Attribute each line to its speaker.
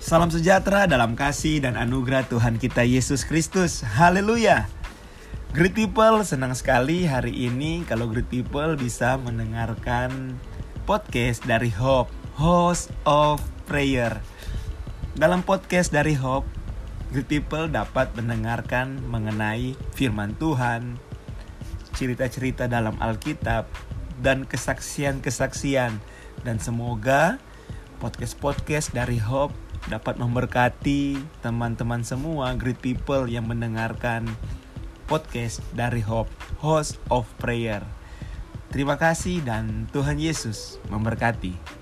Speaker 1: Salam sejahtera dalam kasih dan anugerah Tuhan kita Yesus Kristus. Haleluya. Great people, senang sekali hari ini kalau Great people bisa mendengarkan podcast dari Hope, Host of Prayer. Dalam podcast dari Hope, Great people dapat mendengarkan mengenai firman Tuhan, cerita-cerita dalam Alkitab, dan kesaksian-kesaksian. Dan semoga podcast-podcast dari Hope dapat memberkati teman-teman semua great people yang mendengarkan podcast dari Hope, Host of Prayer. Terima kasih dan Tuhan Yesus memberkati.